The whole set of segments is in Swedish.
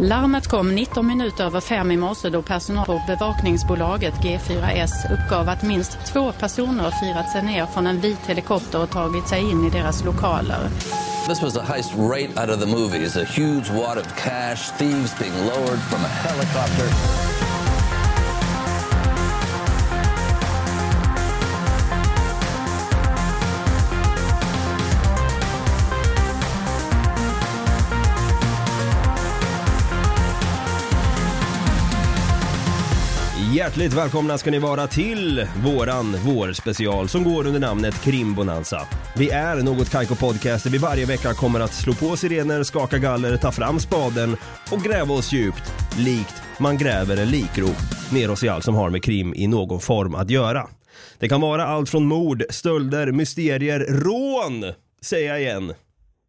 Larmet kom 19 minuter över fem i morse då personal på bevakningsbolaget G4S uppgav att minst två personer firat sig ner från en vit helikopter och tagit sig in i deras lokaler. This was a heist right out of the movies. A huge wad of cash, thieves being lowered from a helicopter. Hjärtligt välkomna ska ni vara till våran vårspecial som går under namnet Krimbonanza. Vi är Något Kaiko Podcast där vi varje vecka kommer att slå på sirener, skaka galler, ta fram spaden och gräva oss djupt, likt man gräver en likrop ner oss i allt som har med krim i någon form att göra. Det kan vara allt från mord, stölder, mysterier, rån, säger jag igen,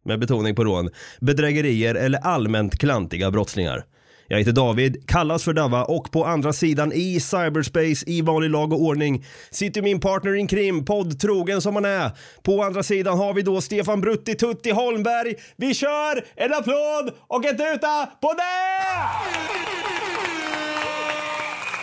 med betoning på rån, bedrägerier eller allmänt klantiga brottslingar. Jag heter David, kallas för Dava och på andra sidan i cyberspace i vanlig lag och ordning sitter min partner in krim, poddtrogen som han är. På andra sidan har vi då Stefan Brutti Tutti Holmberg. Vi kör! En applåd och ett tuta på det!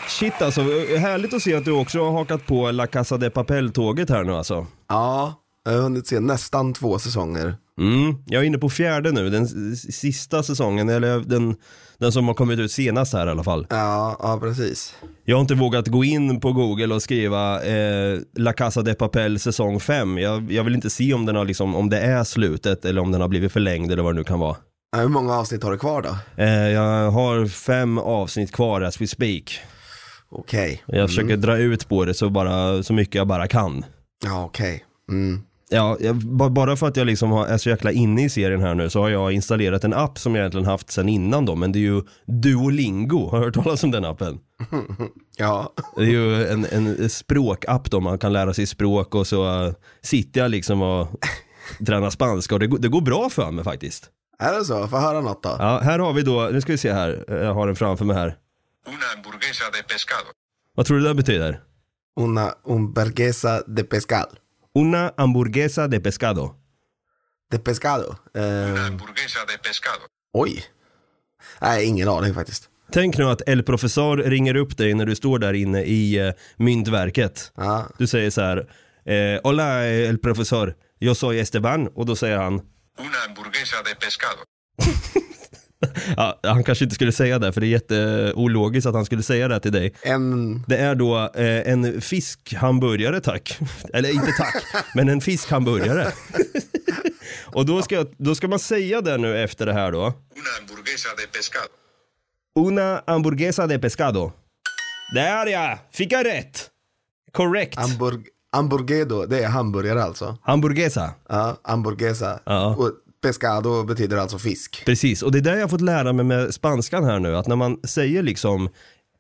Shit alltså, härligt att se att du också har hakat på La Casa de Papel-tåget här nu alltså. Ja, jag har hunnit se nästan två säsonger. Mm, jag är inne på fjärde nu, den sista säsongen, eller den, den som har kommit ut senast här i alla fall. Ja, ja precis. Jag har inte vågat gå in på google och skriva eh, La Casa de Papel säsong 5. Jag, jag vill inte se om, den har liksom, om det är slutet eller om den har blivit förlängd eller vad det nu kan vara. Hur många avsnitt har du kvar då? Eh, jag har fem avsnitt kvar as we speak. Okej. Jag försöker dra ut på det så, bara, så mycket jag bara kan. Ja, okej. Mm. Ja, jag, bara för att jag liksom har, är så jäkla inne i serien här nu så har jag installerat en app som jag egentligen haft sedan innan då, men det är ju Duolingo. Har du hört talas om den appen? Ja. Det är ju en, en språkapp då, man kan lära sig språk och så uh, sitter jag liksom och tränar spanska och det, går- det går bra för mig faktiskt. Är det så? Få höra något då. Ja, här har vi då, nu ska vi se här, jag har den framför mig här. Una hamburguesa de pescado. Vad tror du det betyder? Una umberguesa de pescal. Una hamburguesa de pescado. De pescado. Una Eh, hamburguesa de pescado. oj. Nej, ingen aning faktiskt. Tänk nu att El Professor ringer upp dig när du står där inne i uh, myntverket. Ja. Du säger så här, eh, Hola El Professor, yo soy Esteban. Och då säger han, Una hamburguesa de pescado. ja, han kanske inte skulle säga det för det är jätteologiskt att han skulle säga det till dig. En... Det är då eh, en fiskhamburgare tack. Eller inte tack, men en fiskhamburgare. och då ska, då ska man säga det nu efter det här då. Una hamburguesa de pescado. Una hamburguesa de pescado. Där ja, fick jag rätt. Correct. Hamburg... Hamburgedo, det är hamburgare alltså. Hamburguesa. Ja, hamburguesa. Ja. Och pescado betyder alltså fisk. Precis, och det är det jag har fått lära mig med spanskan här nu. Att när man säger liksom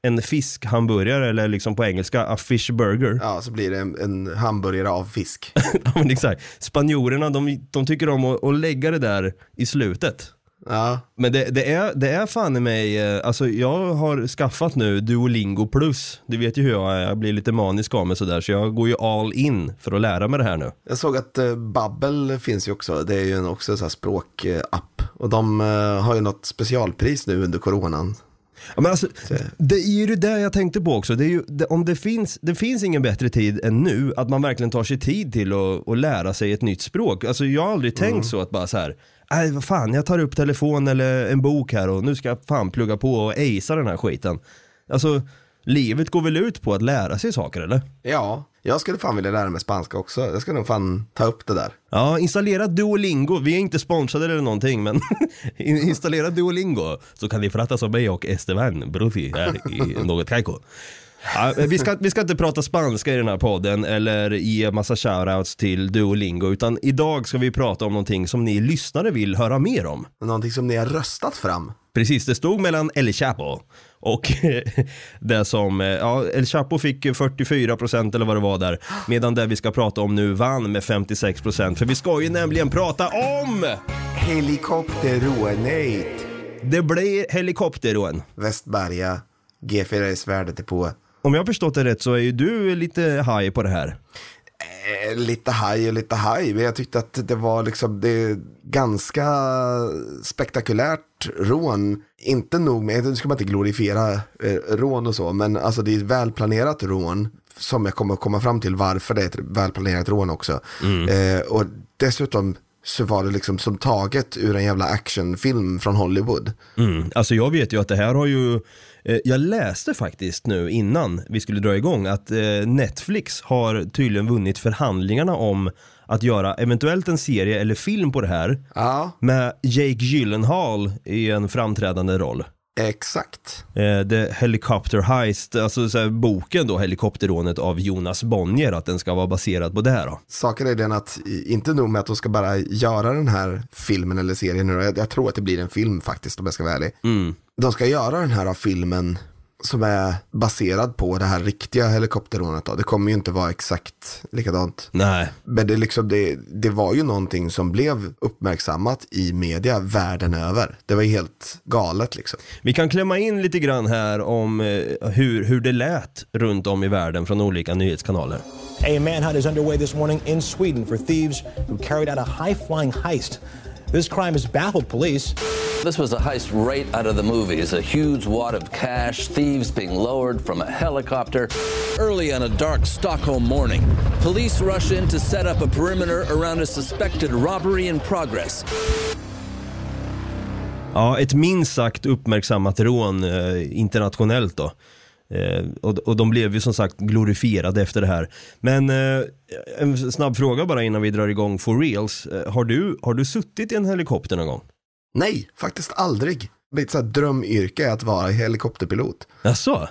en fiskhamburgare eller liksom på engelska a fish burger. Ja, så blir det en, en hamburgare av fisk. Ja, men exakt. Spanjorerna de, de tycker om att, att lägga det där i slutet. Ja, Men det, det, är, det är fan i mig, eh, alltså jag har skaffat nu Duolingo plus. Du vet ju hur jag är, jag blir lite manisk av mig sådär. Så jag går ju all in för att lära mig det här nu. Jag såg att uh, Babbel finns ju också. Det är ju en också så här språkapp. Och de eh, har ju något specialpris nu under coronan. Ja, men alltså, det är ju det jag tänkte på också. Det, ju, det, om det, finns, det finns ingen bättre tid än nu att man verkligen tar sig tid till att, att lära sig ett nytt språk. Alltså, jag har aldrig tänkt så att bara så här, nej vad fan, jag tar upp telefon eller en bok här och nu ska jag fan plugga på och acea den här skiten. Alltså, livet går väl ut på att lära sig saker eller? Ja, jag skulle fan vilja lära mig spanska också. Jag ska nog fan ta upp det där. Ja, installera Duolingo. Vi är inte sponsrade eller någonting, men installera Duolingo så kan ni prata som mig och Esteban Brufi här i Något Kaiko. Ja, vi, ska, vi ska inte prata spanska i den här podden eller ge massa shoutouts till Duolingo, utan idag ska vi prata om någonting som ni lyssnare vill höra mer om. Någonting som ni har röstat fram. Precis, det stod mellan El Chapo och det som, ja, El Chapo fick 44% eller vad det var där, medan det vi ska prata om nu vann med 56%, för vi ska ju nämligen prata om Helikopterrånet. Det blir helikopterrån. Västberga. G4S värdet är på. Om jag har förstått det rätt så är ju du lite high på det här. Eh, lite haj och lite haj, men jag tyckte att det var liksom det ganska spektakulärt rån. Inte nog med, nu ska man inte glorifiera eh, rån och så, men alltså det är ett välplanerat rån som jag kommer att komma fram till varför det är ett välplanerat rån också. Eh, och dessutom så var det liksom som taget ur en jävla actionfilm från Hollywood. Mm. Alltså jag vet ju att det här har ju, eh, jag läste faktiskt nu innan vi skulle dra igång att eh, Netflix har tydligen vunnit förhandlingarna om att göra eventuellt en serie eller film på det här Ja, med Jake Gyllenhaal i en framträdande roll. Exakt. Eh, The Helicopter Heist, alltså så här, boken då, Helikopterrånet av Jonas Bonnier, att den ska vara baserad på det här då. Saken är den att inte nog med att de ska bara göra den här filmen eller serien jag, jag tror att det blir en film faktiskt om jag ska vara ärlig. De ska göra den här filmen som är baserad på det här riktiga helikopterrånet då. Det kommer ju inte vara exakt likadant. Nej, Men det, liksom, det, det var ju någonting som blev uppmärksammat i media världen över. Det var ju helt galet liksom. vi kan klämma in lite grann här om eh, hur, hur det lät runt om i världen från olika nyhetskanaler. A manhunt is underway this morning in Sweden for thieves who carried out a high flying heist. This crime has baffled police. This was a heist right out of the movies. A huge wad of cash, thieves being lowered from a helicopter. Early on a dark Stockholm morning, police rush in to set up a perimeter around a suspected robbery in progress. Ja, ett minst sagt uppmärksammat rån eh, internationellt då. Eh, och, och de blev ju som sagt glorifierade efter det här. Men eh, en snabb fråga bara innan vi drar igång for reals. Eh, har, du, har du suttit i en helikopter någon gång? Nej, faktiskt aldrig. Mitt så här drömyrke är att vara helikopterpilot. Jaså?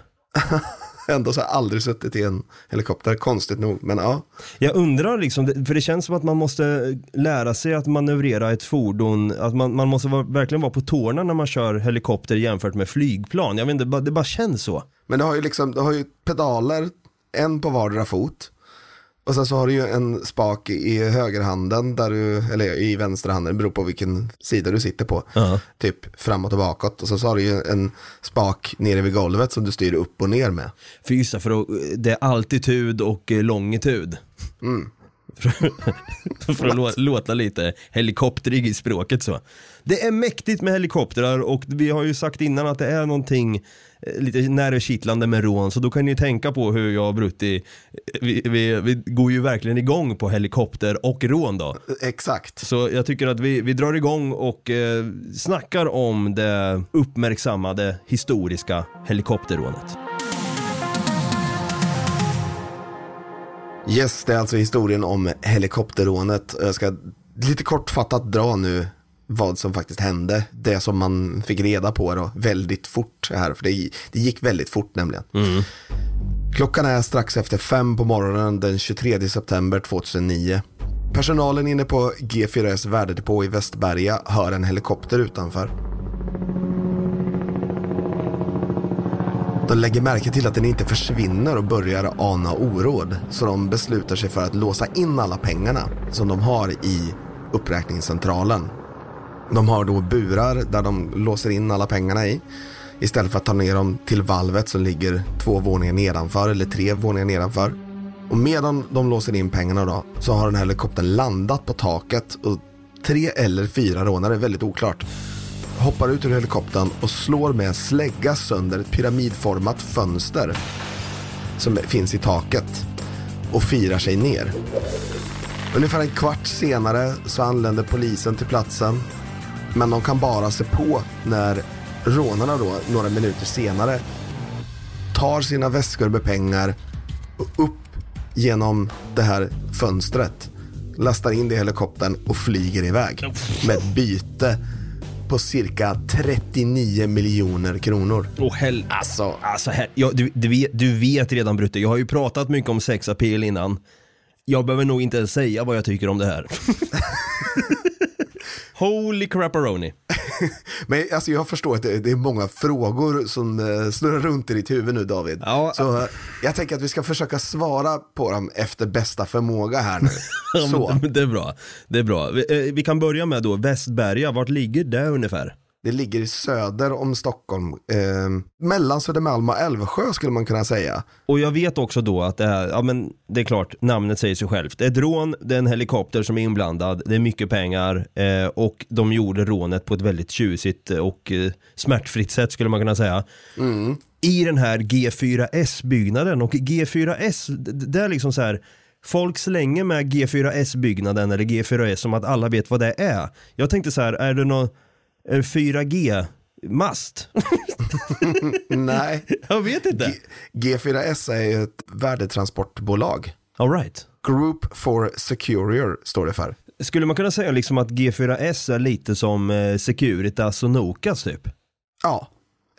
Ändå så har jag aldrig suttit i en helikopter, konstigt nog. Men ja, Jag undrar liksom, för det känns som att man måste lära sig att manövrera ett fordon, att man, man måste vara, verkligen vara på tårna när man kör helikopter jämfört med flygplan. Jag vet inte, det bara- det bara känns så. men du har ju liksom, du har ju pedaler, en på vardera fot. Och sen så har du ju en spak i högerhanden, där du, eller i vänsterhanden, beror på vilken sida du sitter på. Ja. Typ framåt och bakåt. Och så, så har du ju en spak nere vid golvet som du styr upp och ner med. För just det, för det är altitud och eh, longitud. för, att lå- låta lite helikopterig i språket så. Det är mäktigt med helikoptrar och vi har ju sagt innan att det är någonting eh, lite nervkittlande med rån, så då kan ni tänka på hur jag och Brutti, eh, vi, vi, vi går ju verkligen igång på helikopter och rån då. Exakt. Så jag tycker att vi, vi drar igång och eh, snackar om det uppmärksammade historiska helikopterrånet. Yes, det är alltså historien om helikopterrånet. Jag ska lite kortfattat dra nu vad som faktiskt hände. Det som man fick reda på då, väldigt fort här, för det, det gick väldigt fort nämligen. Klockan är strax efter fem på morgonen den 23 september 2009. Personalen inne på G4S värdedepå i Västberga hör en helikopter utanför. De lägger märke till att den inte försvinner och börjar ana oråd. Så de beslutar sig för att låsa in alla pengarna som de har i uppräkningscentralen. De har då burar där de låser in alla pengarna i. Istället för att ta ner dem till valvet som ligger två våningar nedanför eller tre våningar nedanför. Och medan de låser in pengarna då så har den här helikoptern landat på taket och tre eller fyra rånare, väldigt oklart, hoppar ut ur helikoptern och slår med en slägga sönder ett pyramidformat fönster som finns i taket och firar sig ner. Ungefär en kvart senare så anländer polisen till platsen men de kan bara se på när rånarna då några minuter senare tar sina väskor med pengar och upp genom det här fönstret lastar in det i helikoptern och flyger iväg med ett byte på cirka 39 miljoner kronor. Åh hell... Alltså, Alltså här, ja, du, du, vet, du vet redan Brutte, jag har ju pratat mycket om sexappeal innan. Jag behöver nog inte ens säga vad jag tycker om det här. Holy crapperoni. men alltså jag förstår att det, är många frågor som eh, snurrar runt i ditt huvud nu David. Ja. Så eh, jag tänker att vi ska försöka svara på dem efter bästa förmåga här nu. Så. Det är bra. Det är bra. Vi, eh, vi kan börja med då Västberga, vart ligger det ungefär? Det ligger söder om Stockholm, eh, mellan Södermalm och Älvsjö skulle man kunna säga. Och jag vet också då att det här, ja men det är klart, namnet säger sig självt. Det är ett rån, det är en helikopter som är inblandad, det är mycket pengar eh, och de gjorde rånet på ett väldigt tjusigt och eh, smärtfritt sätt skulle man kunna säga. I den här G4S-byggnaden och G4S, d- det är liksom så här Folk slänger med G4S-byggnaden eller G4S som att alla vet vad det är. Jag tänkte så här, är det någon är det 4G-mast? Nej, jag vet inte. G- G4S är ett värdetransportbolag. All right. Group for Securior står det för. Skulle man kunna säga liksom att G4S är lite som eh, Securitas och Nokas typ? Ja,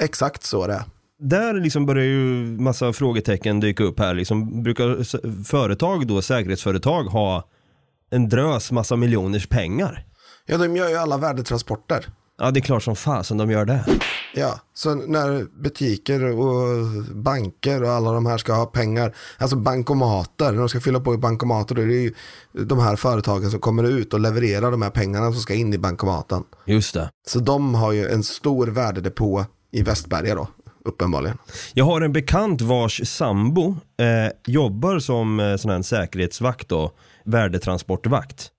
exakt så är det. Där liksom börjar ju massa frågetecken dyka upp här. Liksom, brukar företag då, säkerhetsföretag, ha en drös massa miljoners pengar? Ja, de gör ju alla värdetransporter. Ja, det är klart som fasen de gör det. Ja, så när butiker och banker och alla de här ska ha pengar, alltså bankomater, när de ska fylla på i bankomater, då är det ju de här företagen som kommer ut och levererar de här pengarna som ska in i bankomaten. Just det. Så de har ju en stor värdedepå i Västberga då, uppenbarligen. Jag har en bekant vars sambo eh, jobbar som eh, sån här säkerhetsvakt då, värdetransportvakt.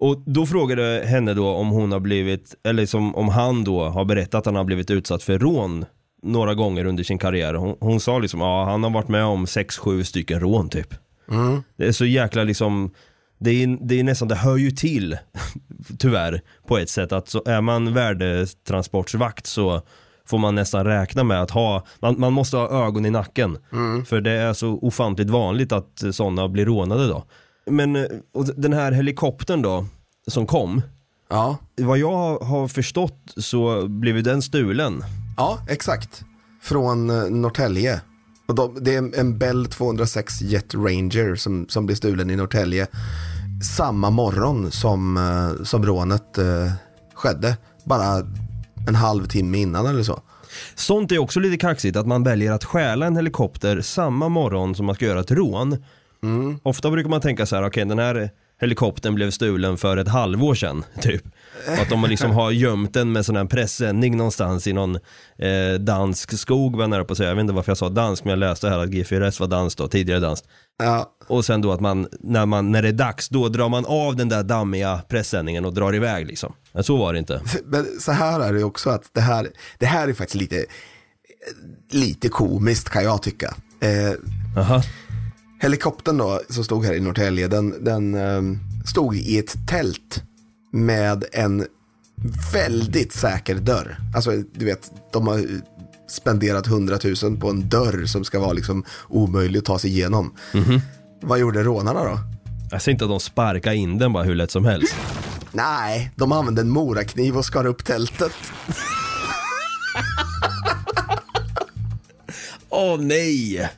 Och då frågade henne då om hon har blivit, eller som, om han då har berättat att han har blivit utsatt för rån några gånger under sin karriär. Hon, hon sa liksom, ja han har varit med om sex sju stycken rån typ. Det är så jäkla liksom, det är, det är nästan, det hör ju till, tyvärr, på ett sätt att så är man värdetransportsvakt så får man nästan räkna med att ha, man, man måste ha ögon i nacken. För det är så ofantligt vanligt att sådana blir rånade då. Men eh, och den här helikoptern då, som kom, Ja, vad jag har- förstått så blev ju den stulen. ja exakt. Från eh, Norrtälje. Och de, det är en, Bell 206 Jet Ranger som, som blir stulen i Norrtälje. Samma morgon som, eh, som rånet eh, skedde. Bara en halvtimme innan eller så. Sånt är också lite kaxigt, att man väljer att stjäla en helikopter samma morgon som man ska göra ett rån. Ofta brukar man tänka så här, okej den här helikoptern blev stulen för ett halvår sedan, typ. Och att de liksom har gömt den med sån här pressändning någonstans i någon eh, dansk skog, var jag på att säga. Jag vet inte varför jag sa dansk, men jag läste här att G4S var danskt då, tidigare danskt. Ja, Och sen då att man när, man, när det är dags, då drar man av den där dammiga pressändningen och drar iväg liksom. Men så var det inte. men så här är det också att det här, det här är faktiskt lite, lite komiskt kan jag tycka. Eh, Aha. Helikoptern då, som stod här i Norrtälje, den, den ehm, stod i ett tält med en väldigt säker dörr. Alltså, du vet, de har spenderat 100 000 på en dörr som ska vara liksom omöjlig att ta sig igenom. Vad gjorde rånarna då? Jag säger inte att de sparkar in den bara hur lätt som helst. Nej, de använde en morakniv och skar upp tältet. Åh nej!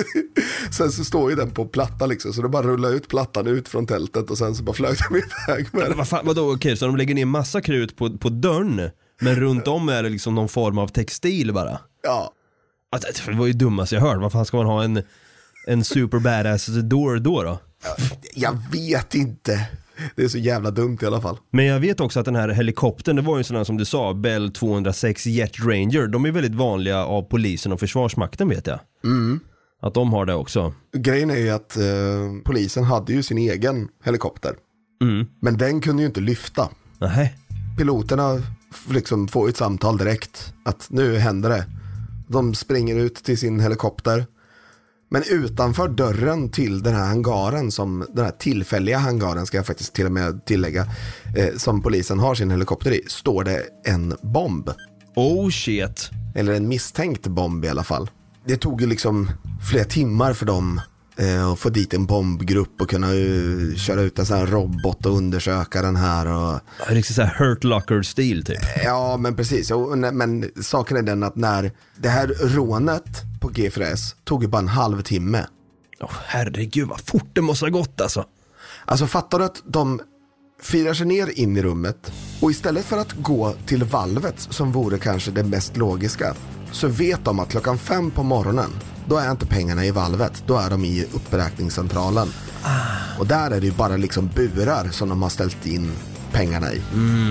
Sen så står ju den på platta liksom, så de bara rullar ut plattan ut från tältet och sen så bara flög de iväg med den. vad fan, vadå, okej, så de lägger ner massa krut på, på dörren, men runt om är det liksom någon form av textil bara? Ja, Alltså, Det var ju dummaste jag hört, vad fan ska man ha en, en super badass door då då? jag vet inte. Det är så jävla dumt i alla fall. Men jag vet också att den här helikoptern, det var ju en sån här som du sa, Bell 206 Jet Ranger, de är väldigt vanliga av polisen och försvarsmakten vet jag. Att de har det också. Grejen är ju att eh, polisen hade ju sin egen helikopter. Men den kunde ju inte lyfta. Nej. Piloterna liksom får ett samtal direkt att nu händer det. De springer ut till sin helikopter. Men utanför dörren till den här hangaren, som, den här tillfälliga hangaren ska jag faktiskt till och med tillägga, eh, som polisen har sin helikopter i, står det en bomb. Oh shit. Eller en misstänkt bomb i alla fall. Det tog ju liksom flera timmar för dem eh, att få dit en bombgrupp och kunna eh, köra ut en sån här robot och undersöka den här. Och, Riktigt såhär hurt locker-stil typ. ja, men precis. Och, men, saken är den att när det här rånet på G4S tog ju bara en halvtimme. Åh herregud vad fort det måste ha gått alltså. Alltså fattar du att de firar sig ner in i rummet och istället för att gå till valvet som vore kanske det mest logiska så vet de att klockan fem på morgonen då är inte pengarna i valvet, då är de i uppräkningscentralen. Och där är det ju bara liksom burar som de har ställt in pengarna i.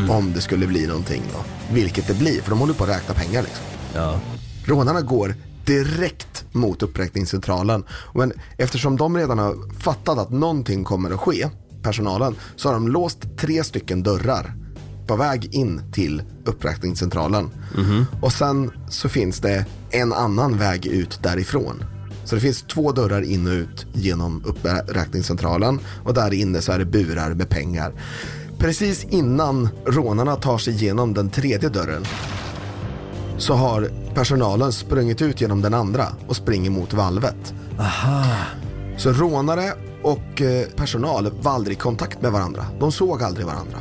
Om det skulle bli någonting då. Vilket det blir, för de håller på att räkna pengar liksom. Ja. Rånarna går direkt mot uppräkningscentralen. Men eftersom de redan har fattat att någonting kommer att ske, personalen, så har de låst tre stycken dörrar på väg in till uppräkningscentralen. Och sen så finns det en annan väg ut därifrån. Så det finns två dörrar in och ut genom uppräkningscentralen och där inne så är det burar med pengar. Precis innan rånarna tar sig igenom den tredje dörren så har personalen sprungit ut genom den andra och springer mot valvet. Så rånare och eh, personal var aldrig i kontakt med varandra. De såg aldrig varandra.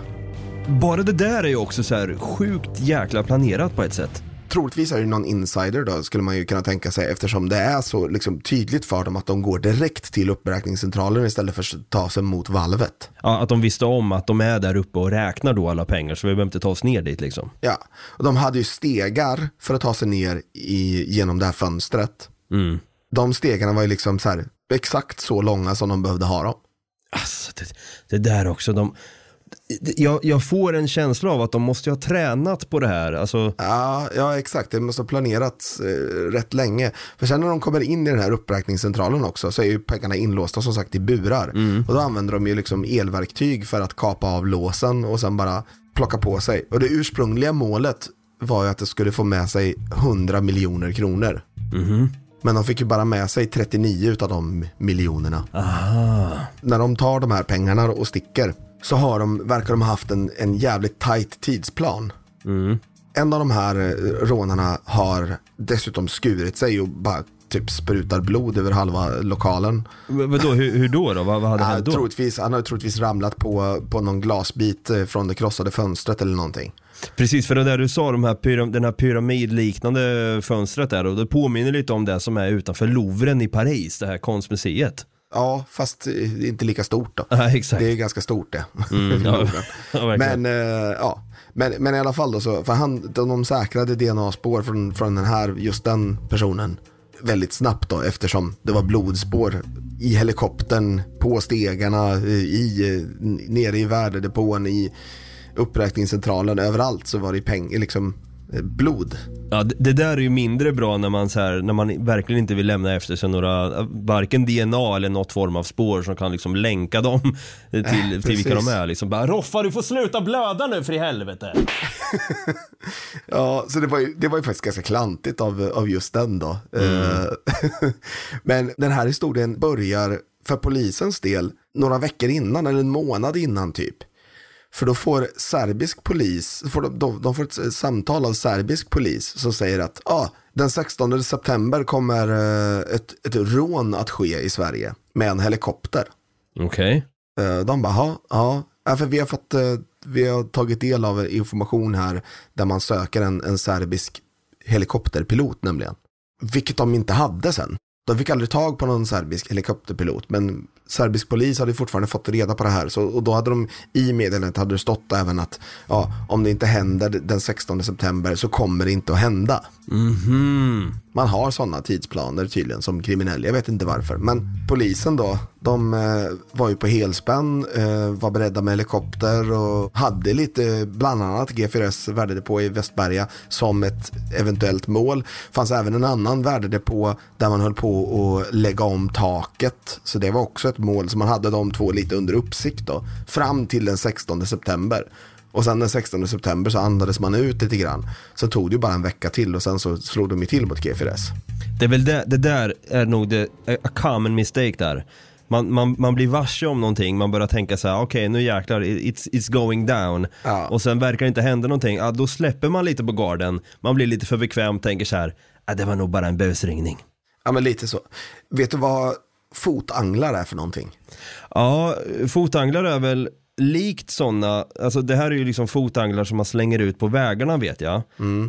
Bara det där är ju också så här sjukt jäkla planerat på ett sätt. Troligtvis är det någon insider då, skulle man ju kunna tänka sig, eftersom det är så liksom, tydligt för dem att de går direkt till uppräkningscentralen istället för att ta sig mot valvet. Ja, att de visste om att de är där uppe och räknar då alla pengar så vi behöver inte ta oss ner dit liksom. Ja, och de hade ju stegar för att ta sig ner i, genom det här fönstret. Mm. De stegarna var ju liksom så här, exakt så långa som de behövde ha dem. Alltså, det, det där också, de... Jag, jag får en känsla av att de måste ha tränat på det här. Alltså, Ja, ja, exakt. Det måste ha planerats eh, rätt länge. För sen när de kommer in i den här uppräkningscentralen också så är ju pengarna inlåsta som sagt i burar. Och då använder de ju liksom elverktyg för att kapa av låsen och sen bara plocka på sig. Och det ursprungliga målet var ju att det skulle få med sig 100 miljoner kronor. Men de fick ju bara med sig 39 utav de miljonerna. När de tar de här pengarna och sticker så har de, verkar de ha haft en, en jävligt tight tidsplan. En av de här eh, rånarna har dessutom skurit sig och bara typ sprutar blod över halva lokalen. vadå, hur, hur då då? Vad, vad hade hänt då? troligtvis, han har troligtvis ramlat på, på någon glasbit eh, från det krossade fönstret eller någonting. Precis, för det där du sa, de här pyram, den här pyramidliknande fönstret där, och det påminner lite om det som är utanför Louvren i Paris, det här konstmuseet. Ja, fast eh, inte lika stort då. Ja. Det är ganska stort det. Mm, ja. Ja, men, eh, ja. men, men i alla fall då så, för han, de, de säkrade DNA-spår från, från den här, just den personen väldigt snabbt då eftersom det var blodspår i helikoptern, på stegarna, i, nere i värdedepån, i uppräkningscentralen, överallt så var det peng, liksom blod. Ja, det, det där är ju mindre bra när man, så här, när man verkligen inte vill lämna efter sig några, varken DNA eller något form av spår som kan liksom länka dem till, till vilka de är. Liksom bara, Roffa du får sluta blöda nu för i helvete. Ja, så det var ju, det var ju faktiskt ganska klantigt av, av just den då. Eh, Men den här historien börjar för polisens del några veckor innan, eller en månad innan typ. För då får serbisk polis, får de, de, de får ett samtal av serbisk polis som säger att ah, den 16 september kommer eh, ett, ett rån att ske i Sverige med en helikopter. Okej. Eh, De bara, "Ja, ja, ja, för vi har fått, eh, vi har tagit del av information här där man söker en, en serbisk helikopterpilot nämligen. Vilket de inte hade sen. De fick aldrig tag på någon serbisk helikopterpilot, men serbisk polis hade fortfarande fått reda på det här. Så, och då hade de i meddelandet hade det stått även att ja, om det inte händer den 16 september så kommer det inte att hända. Mhm. Man har sådana tidsplaner tydligen som kriminell. Jag vet inte varför. Men polisen då, de eh, var ju på helspänn, eh, var beredda med helikopter och hade lite, bland annat G4S värdedepå i Västberga som ett eventuellt mål. fanns även en annan värdedepå där man höll på att lägga om taket. Så det var också ett mål. Så man hade de två lite under uppsikt då. Fram till den 16 september. Och sen den 16 september så andades man ut lite grann. Så tog det ju bara en vecka till och sen så slog de ju till mot G4S. Det är väl det, det där är nog det, a common mistake där. Man, man, man blir varse om någonting, man börjar tänka så här: okej nu jäklar, it's, it's going down. Ja. Och sen verkar det inte hända någonting, ja, då släpper man lite på garden, man blir lite för bekväm, tänker så här, ah, det var nog bara en busringning. Ja men lite så. Vet du vad fotanglar är för någonting? Ja, fotanglar är väl likt sådana, alltså det här är ju liksom fotanglar som man slänger ut på vägarna vet jag.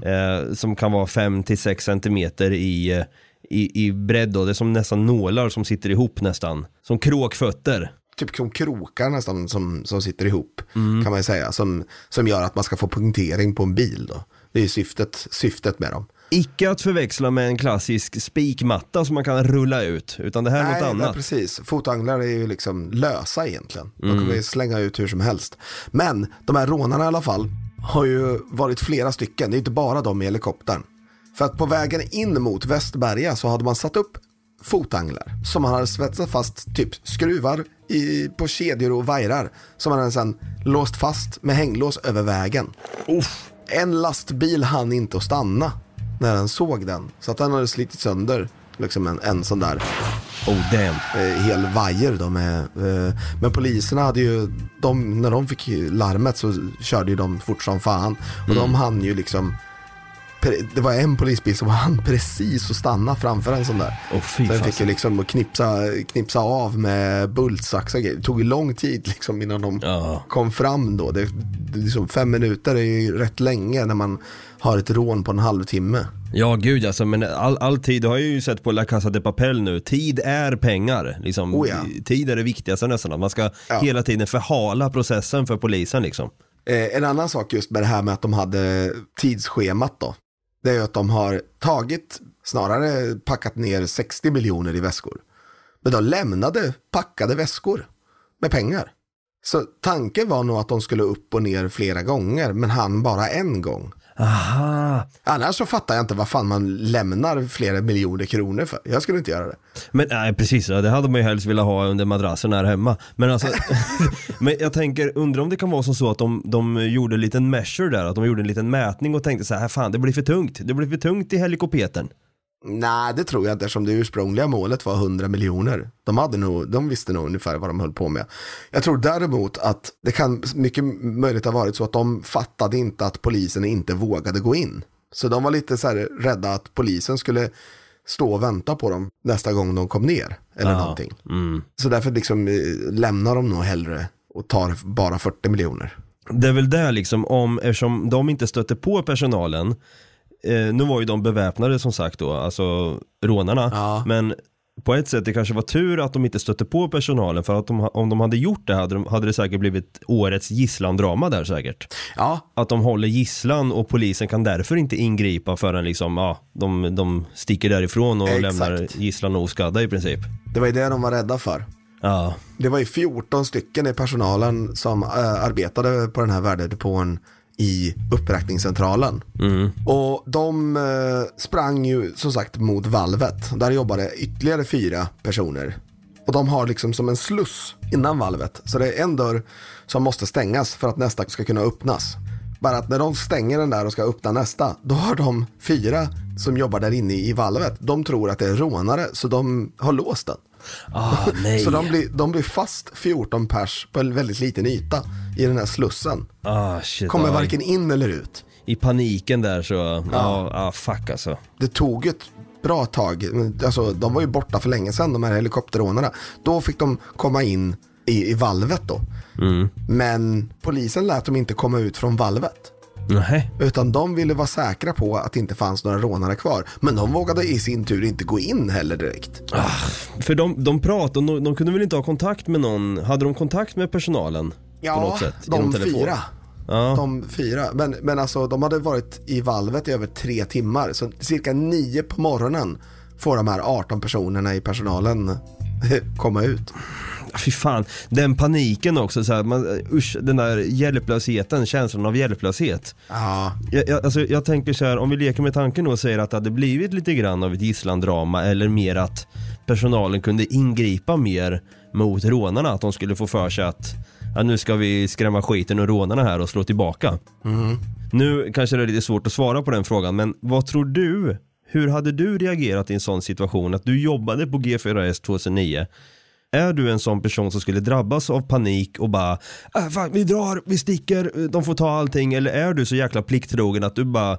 Eh, som kan vara 5-6 centimeter i, eh, i, i bredd då. det är som nästan nålar som sitter ihop nästan. Som kråkfötter. Typ som krokar nästan som, som sitter ihop kan man ju säga. Som, som gör att man ska få punktering på en bil då. Det är ju syftet, syftet med dem. Icke att förväxla med en klassisk spikmatta som man kan rulla ut, utan det här är något nej, annat. precis. Fotanglar är ju liksom lösa egentligen. De Mm. kan vi slänga ut hur som helst. Men de här rånarna i alla fall har ju varit flera stycken. Det är inte bara de i helikoptern. För att på vägen in mot Västberga så hade man satt upp fotanglar som man hade svetsat fast typ skruvar i, på kedjor och vajrar som man hade sedan låst fast med hänglås över vägen. En lastbil hann inte att stanna när den såg den. Så att den hade slitit sönder liksom en, en sån där Oh damn. eh, hel vajer. De är, eh, men poliserna hade ju, de, när de fick larmet så körde ju de fort som fan. Och de hann ju liksom, det var en polisbil som hann precis att stanna framför en sån där. Fy så den fick ju liksom knipsa, knipsa av med bultsax och grejer. Det tog ju lång tid liksom innan de Ja. kom fram då. Det, det liksom fem minuter är ju rätt länge när man har ett rån på en halvtimme. Ja gud alltså, men all, all tid, du har ju sett på La Casa de Papel nu, tid är pengar. Liksom, Oh ja. Tid är det viktigaste nästan, man ska Ja. hela tiden förhala processen för polisen liksom. Eh, en annan sak just med det här med att de hade tidsschemat då. Det är ju att de har tagit, snarare packat ner 60 miljoner i väskor. Men de lämnade packade väskor med pengar. Så tanken var nog att de skulle upp och ner flera gånger, men han bara en gång. Aha. Annars så fattar jag inte vad fan man lämnar flera miljoner kronor för. Jag skulle inte göra det. Men nej precis, det hade man ju helst velat ha under madrassen här hemma. Men alltså, men jag tänker, undrar om det kan vara som så att de, de gjorde en liten measure där, att de gjorde en liten mätning och tänkte så här, fan det blir för tungt, det blir för tungt i helikoptern. Nej, det tror jag inte eftersom det ursprungliga målet var 100 miljoner. De, hade nog, de visste nog ungefär vad de höll på med. Jag tror däremot att det kan mycket möjligt ha varit så att de fattade inte att polisen inte vågade gå in. Så de var lite så här rädda att polisen skulle stå och vänta på dem nästa gång de kom ner. Eller någonting. Så därför liksom eh, lämnar de nog hellre och tar bara 40 miljoner. Det är väl där liksom, om, eftersom de inte stötte på personalen, eh, nu var ju de beväpnade som sagt då, alltså rånarna, Ja. men på ett sätt det kanske var tur att de inte stötte på personalen för att de, om de hade gjort det hade, de, hade det säkert blivit årets gisslandrama där säkert. Ja, Att de håller gisslan och polisen kan därför inte ingripa förrän liksom, ja, de, de sticker därifrån och Exakt. lämnar gisslan oskadda i princip. det var ju det de var rädda för. Ja, Det var ju 14 stycken i personalen som äh, arbetade på den här värdedepån i uppräkningscentralen. Och de äh, sprang ju som sagt mot valvet. Där jobbade ytterligare fyra personer. Och de har liksom som en sluss innan valvet. Så det är en dörr som måste stängas för att nästa ska kunna öppnas. Bara att när de stänger den där och ska öppna nästa, då har de fyra som jobbar där inne i valvet, de tror att det är rånare, så de har låst den. ah, nej. Så de blir, de blir fast 14 pers på en väldigt liten yta i den här slussen. ah, shit, Kommer ja. varken in eller ut. I paniken där så, ja, ah, fuck alltså. Det tog ett bra tag, alltså, de var ju borta för länge sedan de här helikopterrånarna. Då fick de komma in i, i valvet då. Men polisen lät dem inte komma ut från valvet. Nej. Utan de ville vara säkra på att det inte fanns några rånare kvar. Men de vågade i sin tur inte gå in heller direkt. För de, de pratade, de, de kunde väl inte ha kontakt med någon, hade de kontakt med personalen? på något sätt, de fyra. Ja. De fyra. Men, men alltså de hade varit i valvet i över tre timmar. Så cirka nio på morgonen får de här 18 personerna i personalen komma ut. Fy fan, den paniken också, så här, man, usch, den där hjälplösheten, känslan av hjälplöshet. Ja, Jag, jag, alltså, jag tänker så här, om vi leker med tanken då och säger att det hade blivit lite grann av ett gisslandrama eller mer att personalen kunde ingripa mer mot rånarna, att de skulle få för sig att ja, nu ska vi skrämma skiten ur rånarna här och slå tillbaka. Nu kanske det är lite svårt att svara på den frågan, men vad tror du? Hur hade du reagerat i en sån situation? Att du jobbade på G4S 2009 är du en sån person som skulle drabbas av panik och bara äh, fan, vi drar, vi sticker, de får ta allting eller är du så jäkla plikttrogen att du bara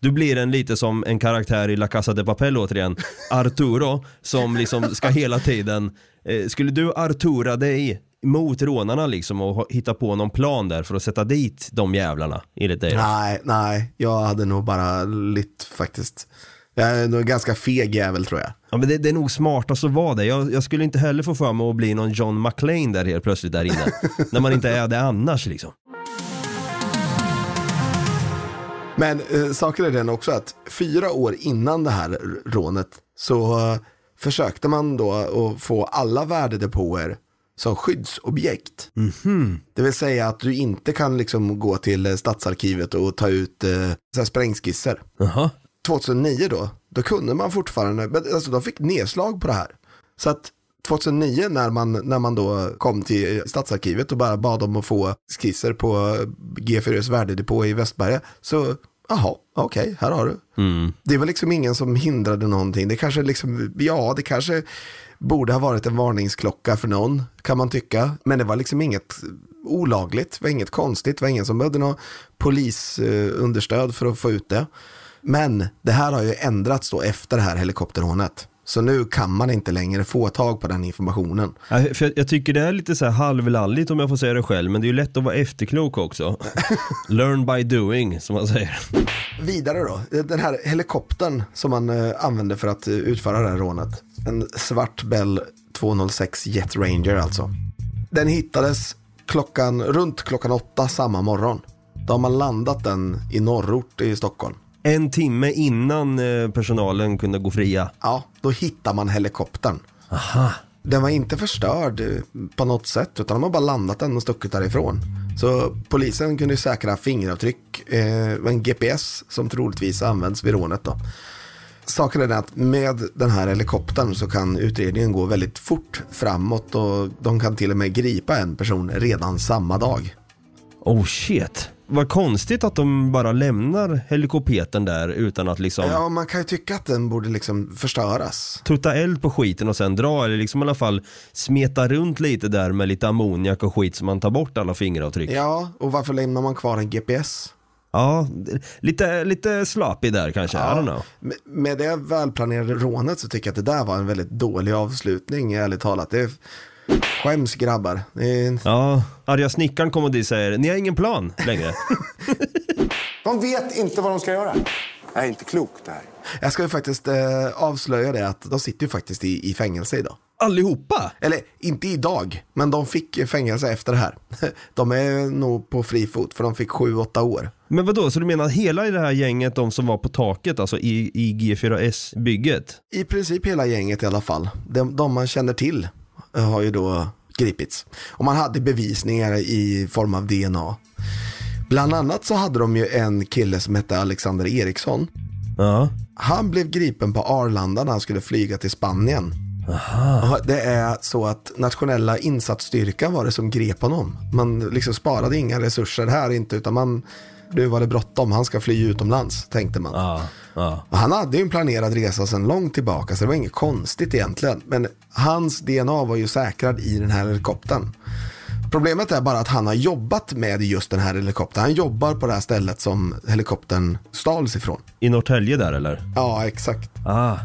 du blir en lite som en karaktär i La Casa de Papel återigen, Arturo, som liksom ska hela tiden, eh, skulle du Artura dig mot rånarna liksom och hitta på någon plan där för att sätta dit de jävlarna enligt dig? nej, nej. Jag hade nog bara lite faktiskt. Jag är nog en ganska feg jävel tror jag. Ja men det, det är nog smartast att vara det. Jag, jag skulle inte heller få för mig att bli någon John McClane där helt plötsligt där inne. när man inte är det annars liksom. Men eh, saken är den också att fyra år innan det här rånet så eh, försökte man då att få alla värdedepåer som skyddsobjekt. Det vill säga att du inte kan liksom gå till eh, stadsarkivet och ta ut eh, så här sprängskisser. Jaha. 2009 då, då kunde man fortfarande, men alltså de fick nedslag på det här. Så att 2009 när man, när man då kom till Stadsarkivet och bara bad om att få skisser på G4s värdedepå i Västberga, så jaha, okej, här har du. Det var liksom ingen som hindrade någonting. Det kanske liksom, ja, det kanske borde ha varit en varningsklocka för någon, kan man tycka. Men det var liksom inget olagligt, det var inget konstigt, det var ingen som behövde något polisunderstöd för att få ut det. Men det här har ju ändrats då efter det här helikopterrånet. Så nu kan man inte längre få tag på den informationen. Ja, för jag, jag tycker det är lite så här halvlalligt om jag får säga det själv, men det är ju lätt att vara efterklok också. Learn by doing, som man säger. Vidare då, den här helikoptern som man eh, använde för att eh, utföra det här rånet. En svart Bell 206 Jet Ranger alltså. Den hittades klockan, runt klockan åtta samma morgon. Då har man landat den i norrort i Stockholm. En timme innan eh, personalen kunde gå fria. Ja, då hittar man helikoptern. Aha. Den var inte förstörd eh, på något sätt utan de har bara landat den och stuckit därifrån. Så polisen kunde säkra fingeravtryck eh, och en GPS som troligtvis används vid rånet då. Saken är den att med den här helikoptern så kan utredningen gå väldigt fort framåt och de kan till och med gripa en person redan samma dag. Oh shit. Vad konstigt att de bara lämnar helikoptern där utan att liksom Ja, man kan ju tycka att den borde liksom förstöras. tutta eld på skiten och sen dra eller liksom i alla fall smeta runt lite där med lite ammoniak och skit så man tar bort alla fingeravtryck. Ja, Ja, och varför lämnar man kvar en GPS? lite, lite sloppy där kanske, I don't know. Med- det välplanerade rånet så tycker jag att det där var en väldigt dålig avslutning, ärligt talat. Det. Skäms grabbar. Är... Ja, arga snickaren kommer dit och säger, ni har ingen plan längre. De vet inte vad de ska göra. Det är inte klokt det här. Jag ska ju faktiskt eh, avslöja det att de sitter ju faktiskt i, i fängelse idag. Allihopa? Eller inte idag, men de fick fängelse efter det här. De är nog på fri fot för de fick 7-8 år. Men vad då? så du menar att hela det här gänget, de som var på taket, alltså i, i G4S-bygget? I princip hela gänget i alla fall. De, de man känner till har ju då gripits. Och man hade bevisningar i form av DNA. Bland annat så hade de ju en kille som hette Alexander Eriksson. Ja. Han blev gripen på Arlanda när han skulle flyga till Spanien. Ja, Det är så att nationella insatsstyrkan var det som grep honom. Man liksom sparade inga resurser här inte utan man, nu var det bråttom, han ska fly utomlands tänkte man. Ja, ja. Han hade ju en planerad resa sedan långt tillbaka så det var inget konstigt egentligen. Men hans DNA var ju säkrad i den här helikoptern. Problemet är bara att han har jobbat med just den här helikoptern. Han jobbar på det här stället som helikoptern stals ifrån. I Norrtälje där eller? Ja, exakt. Ah.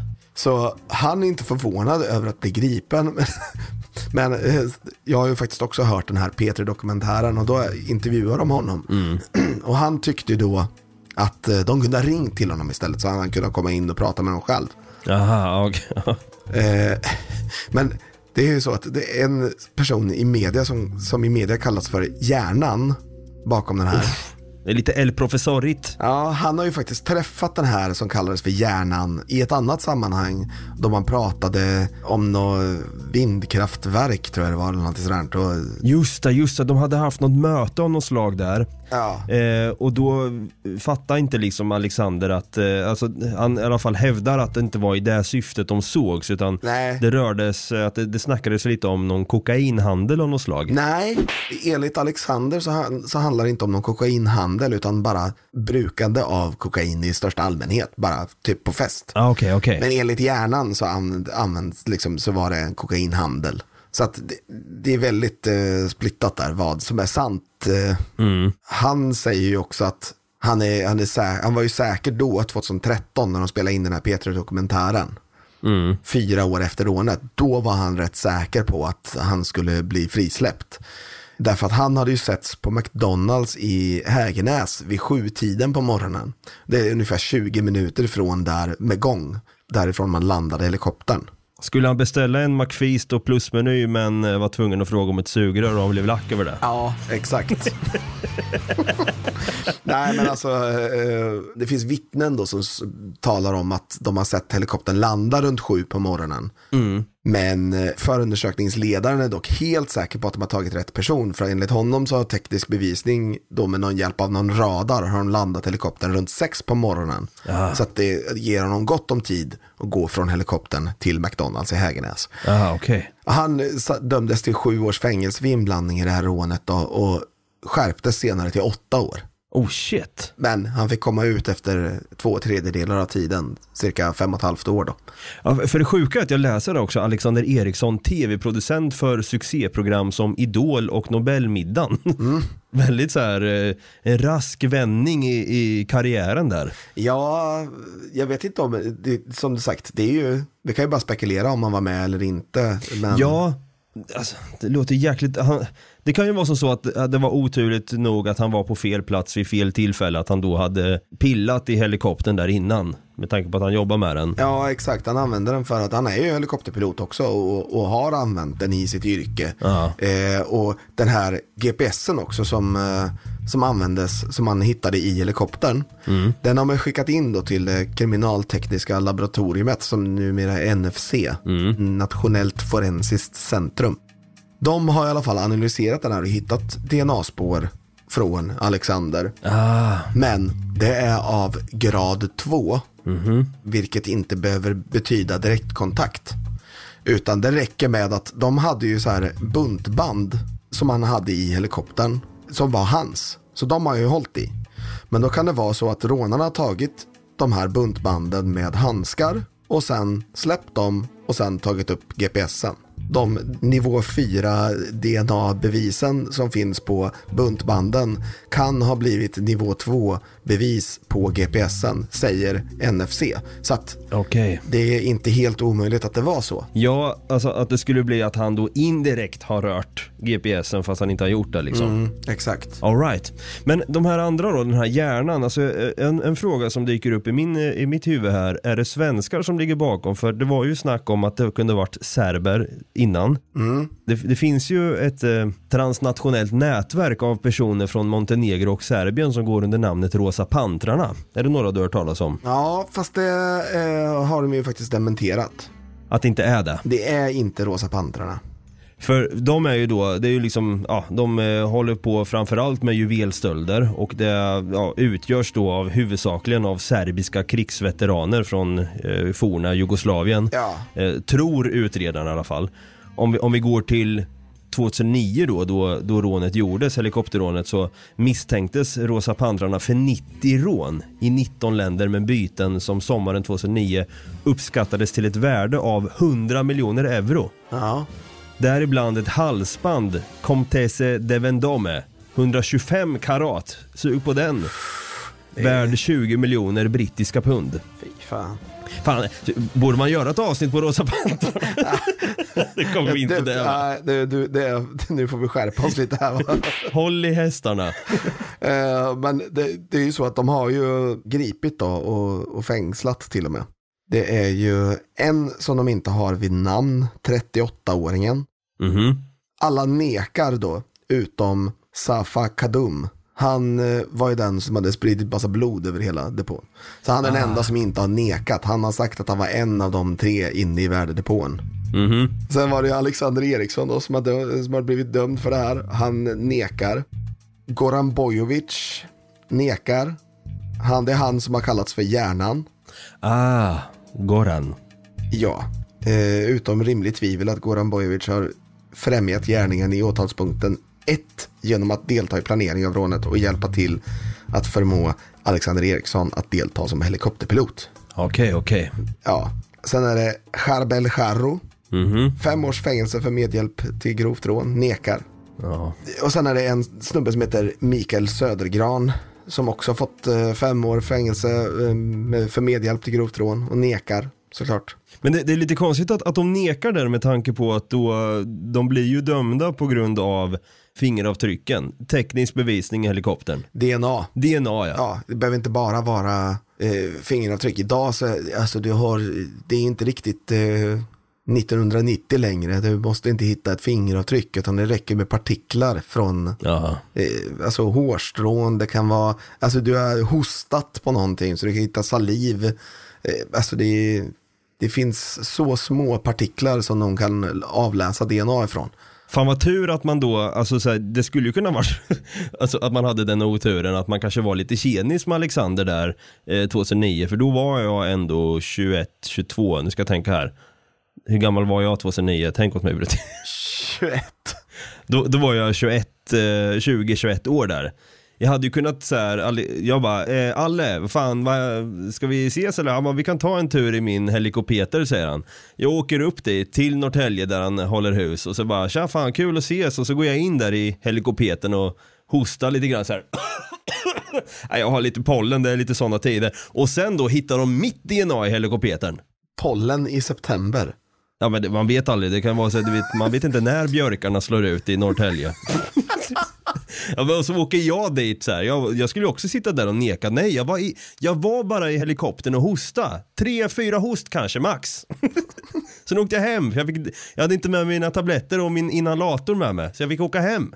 Så han är inte förvånad över att bli gripen. Men eh, jag har ju faktiskt också hört den här P3-dokumentären och då intervjuar de honom. Och han tyckte då att eh, de kunde ha ringt till honom istället så han kunde komma in och prata med dem själv. Jaha, okej. Eh, men det är ju så att det är en person i media som, som i media kallas för hjärnan bakom den här. Det är lite El Professorigt. Ja, han har ju faktiskt träffat den här som kallades för hjärnan i ett annat sammanhang. Då man pratade om något vindkraftverk tror jag det var eller någonting sådant. Och, Just det, just det. De hade haft något möte av något slag där. Ja, Eh, och då fattar inte liksom Alexander att, eh, alltså han i alla fall hävdar att det inte var i det syftet de sågs utan Nej. det rördes, eh, att det, det snackades lite om någon kokainhandel av något slag. Nej, enligt Alexander så, han, så handlar det inte om någon kokainhandel utan bara brukande av kokain i största allmänhet. Bara typ på fest. Ah, Okej, okej. Men enligt hjärnan så använd, används liksom, så var det en kokainhandel. Så att det, det är väldigt eh, splittat där vad som är sant. Eh, Han säger ju också att han, är, han, är sä- han var ju säker då, 2013, när de spelade in den här P3-dokumentären. Fyra år efter rånet. Då var han rätt säker på att han skulle bli frisläppt. Därför att han hade ju setts på McDonalds i Hägernäs vid sjutiden på morgonen. Det är ungefär 20 minuter från där med gång. Därifrån man landade helikoptern. Skulle han beställa en McFeast och plusmeny men eh, var tvungen att fråga om ett sugrör och han blev lack över det? Ja, exakt. Nej, men alltså, eh, det finns vittnen då som talar om att de har sett helikoptern landa runt sju på morgonen. Men eh, förundersökningsledaren är dock helt säker på att de har tagit rätt person. För enligt honom så har teknisk bevisning då med någon hjälp av någon radar har de landat helikoptern runt sex på morgonen. Så att det ger honom gott om tid att gå från helikoptern till McDonalds i Hägernäs. Jaha, okej. Han eh, dömdes till sju års fängelse vid inblandning i det här rånet då, och skärptes senare till åtta år. Oh shit. Men han fick komma ut efter två tredjedelar av tiden, cirka fem och ett halvt år då. Ja, för det sjuka är att jag läser också Alexander Eriksson, tv-producent för succéprogram som Idol och Nobelmiddagen. Väldigt så här, eh, en rask vändning i, i karriären där. Ja, jag vet inte om, det, som du sagt, det är ju, vi kan ju bara spekulera om han var med eller inte. Men Ja, alltså, det låter jäkligt, han, det kan ju vara som så att det var oturligt nog att han var på fel plats vid fel tillfälle, att han då hade pillat i helikoptern där innan. Med tanke på att han jobbar med den. Ja, exakt. Han använder den för att han är ju helikopterpilot också och, och har använt den i sitt yrke. Eh, och den här GPSen också som, eh, som användes, som man hittade i helikoptern. Den har man skickat in då till det kriminaltekniska laboratoriet som numera är NFC, Nationellt forensiskt centrum. De har i alla fall analyserat den här och hittat DNA-spår från Alexander. Ah, Men det är av grad 2. Mm-hmm. Vilket inte behöver betyda direktkontakt. Utan det räcker med att de hade ju så här buntband som han hade i helikoptern. Som var hans. Så de har ju hållit i. Men då kan det vara så att rånarna har tagit de här buntbanden med handskar. Och sen släppt dem och sen tagit upp GPSen. De nivå 4 DNA-bevisen som finns på buntbanden kan ha blivit nivå 2-bevis på GPSen, säger NFC. Så att okej. det är inte helt omöjligt att det var så. Ja, alltså att det skulle bli att han då indirekt har rört GPSen fast han inte har gjort det liksom. Exakt. All right. Men de här andra då, den här hjärnan, alltså eh, en, en fråga som dyker upp i, min, eh, i mitt huvud här, är det svenskar som ligger bakom? För det var ju snack om att det kunde varit serber innan. Det, det finns ju ett eh, transnationellt nätverk av personer från Montenegro och Serbien som går under namnet Rosa Pantrarna. Är det några du har hört talas om? Ja, fast det eh, har de ju faktiskt dementerat. Att det inte är det? Det är inte Rosa Pantrarna. För de är ju då, det är ju liksom, ja, de eh, håller på framförallt med juvelstölder och det ja, utgörs då av huvudsakligen av serbiska krigsveteraner från eh, forna Jugoslavien. Ja. Eh, tror utredarna i alla fall. Om vi, om vi går till 2009 då, då, då rånet gjordes, helikopterrånet, så misstänktes Rosa Pantrarna för 90 rån i 19 länder med byten som sommaren 2009 uppskattades till ett värde av 100 miljoner euro. Ja. Däribland ett halsband, Comtesse de Vendôme, 125 karat. Sug på den. Värd 20 miljoner brittiska pund. Fy fan. Fan, borde man göra ett avsnitt på Rosa Pantrarna? det kommer vi inte det, det, va? det, du, det, nu får vi skärpa oss lite här. Va? Håll i hästarna. Eh, men det, det är ju så att de har ju gripit då och, och fängslat till och med. Det är ju en som de inte har vid namn, 38-åringen. Mhm. Alla nekar då, utom Safa Kadum. Han eh, var ju den som hade spridit massa blod över hela depån. Så han är den enda som inte har nekat. Han har sagt att han var en av de tre inne i värdedepån. Mhm. Sen var det ju Alexander Eriksson då, som, hade, som har blivit dömd för det här. Han nekar. Goran Bojovic nekar. Han, det är han som har kallats för hjärnan. Ah, Goran. Ja, eh, utom rimligt tvivel att Goran Bojovic har främjat gärningen i åtalspunkten 1 genom att delta i planering av rånet och hjälpa till att förmå Alexander Eriksson att delta som helikopterpilot. Okej, okej. Ja, sen är det Charbel Charro. Mhm. Fem års fängelse för medhjälp till grovt rån, nekar. Ja. Och sen är det en snubbe som heter Mikael Södergran som också har fått eh, fem år fängelse eh, för medhjälp till grovt rån och nekar såklart. Men det, det är lite konstigt att, att de nekar där med tanke på att då, de blir ju dömda på grund av fingeravtrycken. Teknisk bevisning i helikoptern. DNA. DNA ja. Ja, det behöver inte bara vara eh, fingeravtryck. Idag så, alltså du har, det är inte riktigt eh, 1990 längre. Du måste inte hitta ett fingeravtryck utan det räcker med partiklar från eh, alltså hårstrån. Det kan vara, alltså du har hostat på någonting så du kan hitta saliv. Eh, alltså det, det finns så små partiklar som de kan avläsa DNA ifrån. Fan vad tur att man då, alltså så här, det skulle ju kunna vara alltså att man hade den oturen att man kanske var lite tjenis med Alexander där eh, 2009 för då var jag ändå 21, 22, nu ska jag tänka här. Hur gammal var jag 2009? Tänk åt mig Brutti. 21. Då, då var jag 21, eh, 20-21 år där. Jag hade ju kunnat så här, jag bara, eh, Alle, fan, vad, ska vi ses eller? Han bara, vi kan ta en tur i min helikopter säger han. Jag åker upp dit till Norrtälje där han håller hus och så bara, tja fan kul att ses och så går jag in där i helikoptern och hostar lite grann så här. Jag har lite pollen, det är lite sådana tider. Och sen då hittar de mitt DNA i helikoptern. Pollen i september. Ja men det, man vet aldrig, det kan vara så att man vet inte när björkarna slår ut i Norrtälje. ja, men så åker jag dit så här. Jag, jag skulle också sitta där och neka, nej jag var, i, jag var bara i helikoptern och hosta. Tre, fyra host kanske max. Sen åkte jag hem, jag, fick, jag hade inte med mig mina tabletter och min inhalator med mig, så jag fick åka hem.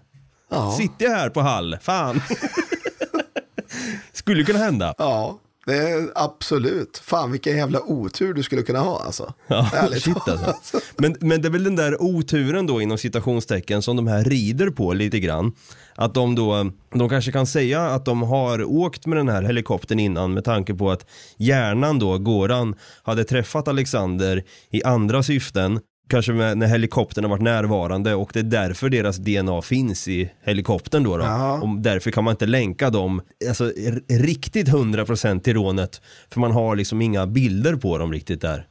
Ja. Sitter jag här på Hall, fan. skulle kunna hända. Ja, det är absolut. Fan vilken jävla otur du skulle kunna ha alltså. Ja, Ärligt shit alltså. Men, men det är väl den där oturen då inom citationstecken som de här rider på lite grann. Att de då, de kanske kan säga att de har åkt med den här helikoptern innan med tanke på att hjärnan då, Goran, hade träffat Alexander i andra syften. Kanske med, när helikoptern har varit närvarande och det är därför deras DNA finns i helikoptern då. då. Och därför kan man inte länka dem alltså, riktigt 100% till rånet. För man har liksom inga bilder på dem riktigt där.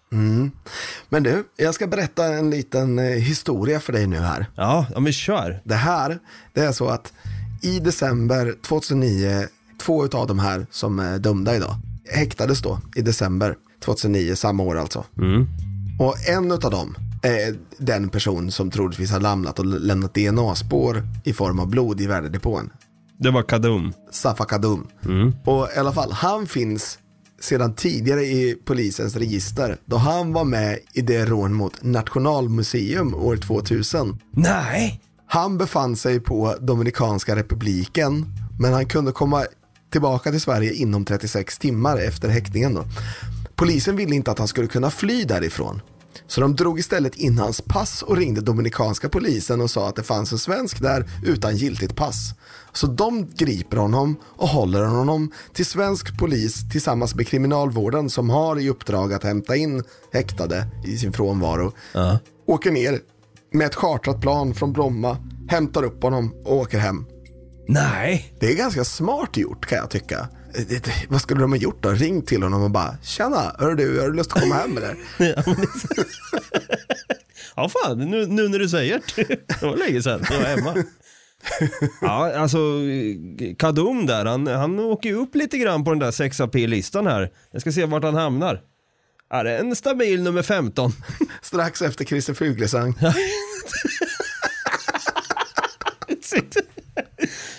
Men du, jag ska berätta en liten eh, historia för dig nu här. Ja, ja men kör. Det här, det är så att i december 2009, två av de här som är dömda idag, häktades då i december 2009, samma år alltså. Och en av dem är den person som troligtvis har lämnat och lämnat DNA-spår i form av blod i värdedepån. Det var Kadum. Safa Kadum. Och i alla fall, han finns sedan tidigare i polisens register då han var med i det rån mot Nationalmuseum år 2000. Nej! Han befann sig på Dominikanska republiken men han kunde komma tillbaka till Sverige inom 36 timmar efter häktningen. Då. Polisen ville inte att han skulle kunna fly därifrån. Så de drog istället in hans pass och ringde dominikanska polisen och sa att det fanns en svensk där utan giltigt pass. Så de griper honom och håller honom till svensk polis tillsammans med kriminalvården som har i uppdrag att hämta in häktade i sin frånvaro. Åker ner med ett chartrat plan från Bromma, hämtar upp honom och åker hem. Nej! Det är ganska smart gjort kan jag tycka. Vad skulle de ha gjort då? Ringt till honom och bara Tjena, hör du, har du lust att komma hem eller? Ja, men det- ja fan, nu, nu när du säger det. Det var länge sedan jag var hemma. Ja, alltså Kadum där, han, han åker ju upp lite grann på den där 6 listan här. Jag ska se vart han hamnar. Ja, det är en stabil nummer 15. Strax efter Christer Fuglesang.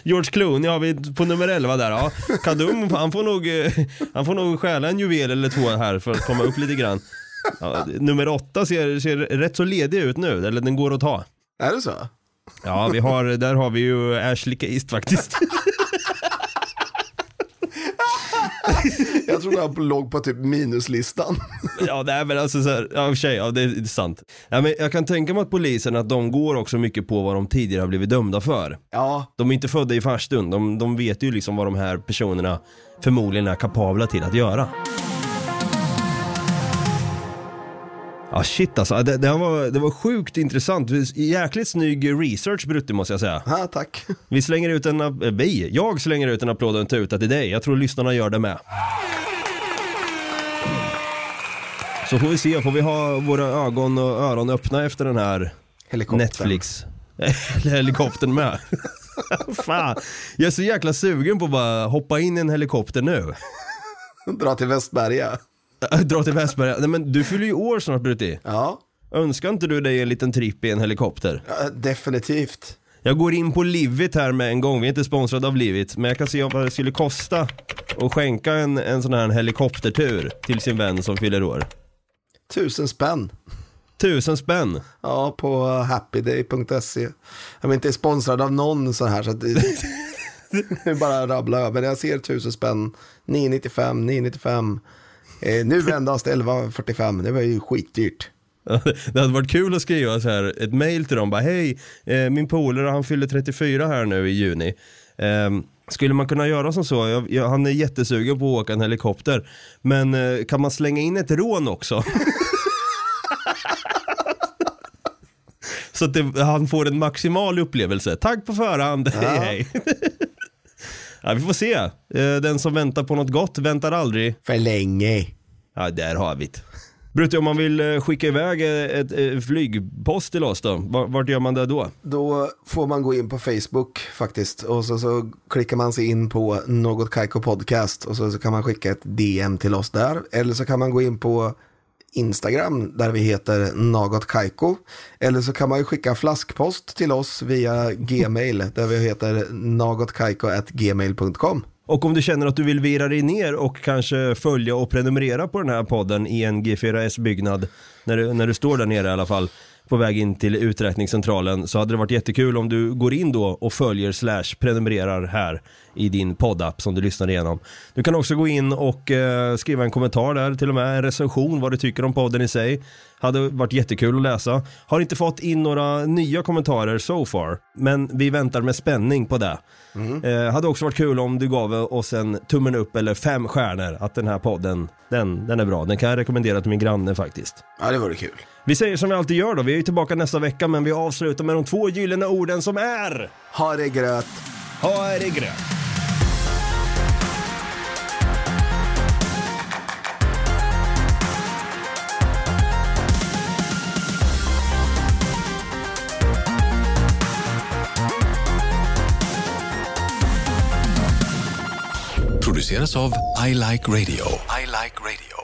George Clooney har vi på nummer 11 där. Ja. Kadum, han får, nog, eh, han får nog stjäla en juvel eller två här för att komma upp lite grann. Ja, nummer 8 ser, ser rätt så ledig ut nu, eller den går att ta. Är det så? Ja, vi har, där har vi ju Ashley Cast faktiskt. Tror han låg på typ minuslistan. Ja, det är väl alltså så här, ja för sig, ja det är sant. Ja, men jag kan tänka mig att polisen, att de går också mycket på vad de tidigare har blivit dömda för. Ja, De är inte födda i farstun, de, de vet ju liksom vad de här personerna förmodligen är kapabla till att göra. Ja shit alltså, det, det, var, det var sjukt intressant. Jäkligt snygg research Brutti måste jag säga. ha, tack. Vi slänger ut en, eh, vi, jag slänger ut en applåd och en tuta till dig. Jag tror lyssnarna gör det med. Så får vi se, får vi ha våra ögon och öron öppna efter den här Helikoptern. Netflix helikoptern med. Fan, jag är så jäkla sugen på att bara hoppa in i en helikopter nu. Dra till Västberga. Dra till Västberga. Nej men du fyller ju år snart Brutti. Ja, Önskar inte du dig en liten tripp i en helikopter? ja, definitivt. Jag går in på Livit här med en gång, vi är inte sponsrade av Livit, men jag kan se vad det skulle kosta att skänka en, en sån här helikoptertur till sin vän som fyller år. Tusen spänn. Tusen spänn. Ja, på happyday.se. Jag är inte sponsrad av någon så här så det, är bara rabbla över. Jag ser tusen spänn, 995, 995. Eh, nu endast 1145, det var ju skitdyrt. Det hade varit kul att skriva så här, ett mail till dem, bara hej, eh, min polare han fyller 34 här nu i juni. Eh, skulle man kunna göra som så, jag, jag, han är jättesugen på att åka en helikopter, men eh, kan man slänga in ett rån också? så att det, han får en maximal upplevelse. Tack på förhand, hej hej. ja, vi får se. Eh, den som väntar på något gott väntar aldrig. För länge. Ja, där har vi det. Brutti, om man vill eh, skicka iväg eh, ett, ett flygpost till oss då, vart gör man det då? Då får man gå in på Facebook faktiskt och så, så klickar man sig in på något Kaiko podcast och så, så kan man skicka ett DM till oss där. Eller så kan man gå in på Instagram där vi heter Något Kaiko. Eller så kan man ju skicka flaskpost till oss via Gmail där vi heter nagotkaiko.gmail.com. Och om du känner att du vill vira dig ner och kanske följa och prenumerera på den här podden i en G4S-byggnad, när du, när du står där nere i alla fall, på väg in till uträkningscentralen, så hade det varit jättekul om du går in då och följer slash prenumererar här i din poddapp som du lyssnar igenom. Du kan också gå in och eh, skriva en kommentar där, till och med en recension, vad du tycker om podden i sig. Hade varit jättekul att läsa. Har inte fått in några nya kommentarer so far, men vi väntar med spänning på det. Eh, hade också varit kul om du gav oss en tummen upp eller fem stjärnor, att den här podden, den, den är bra. Den kan jag rekommendera till min granne faktiskt. Ja, det vore kul. Vi säger som vi alltid gör då, vi är ju tillbaka nästa vecka men vi avslutar med de två gyllene orden som är Ha det gröt. Ha det grönt. Produceras av I Like Radio. I like radio.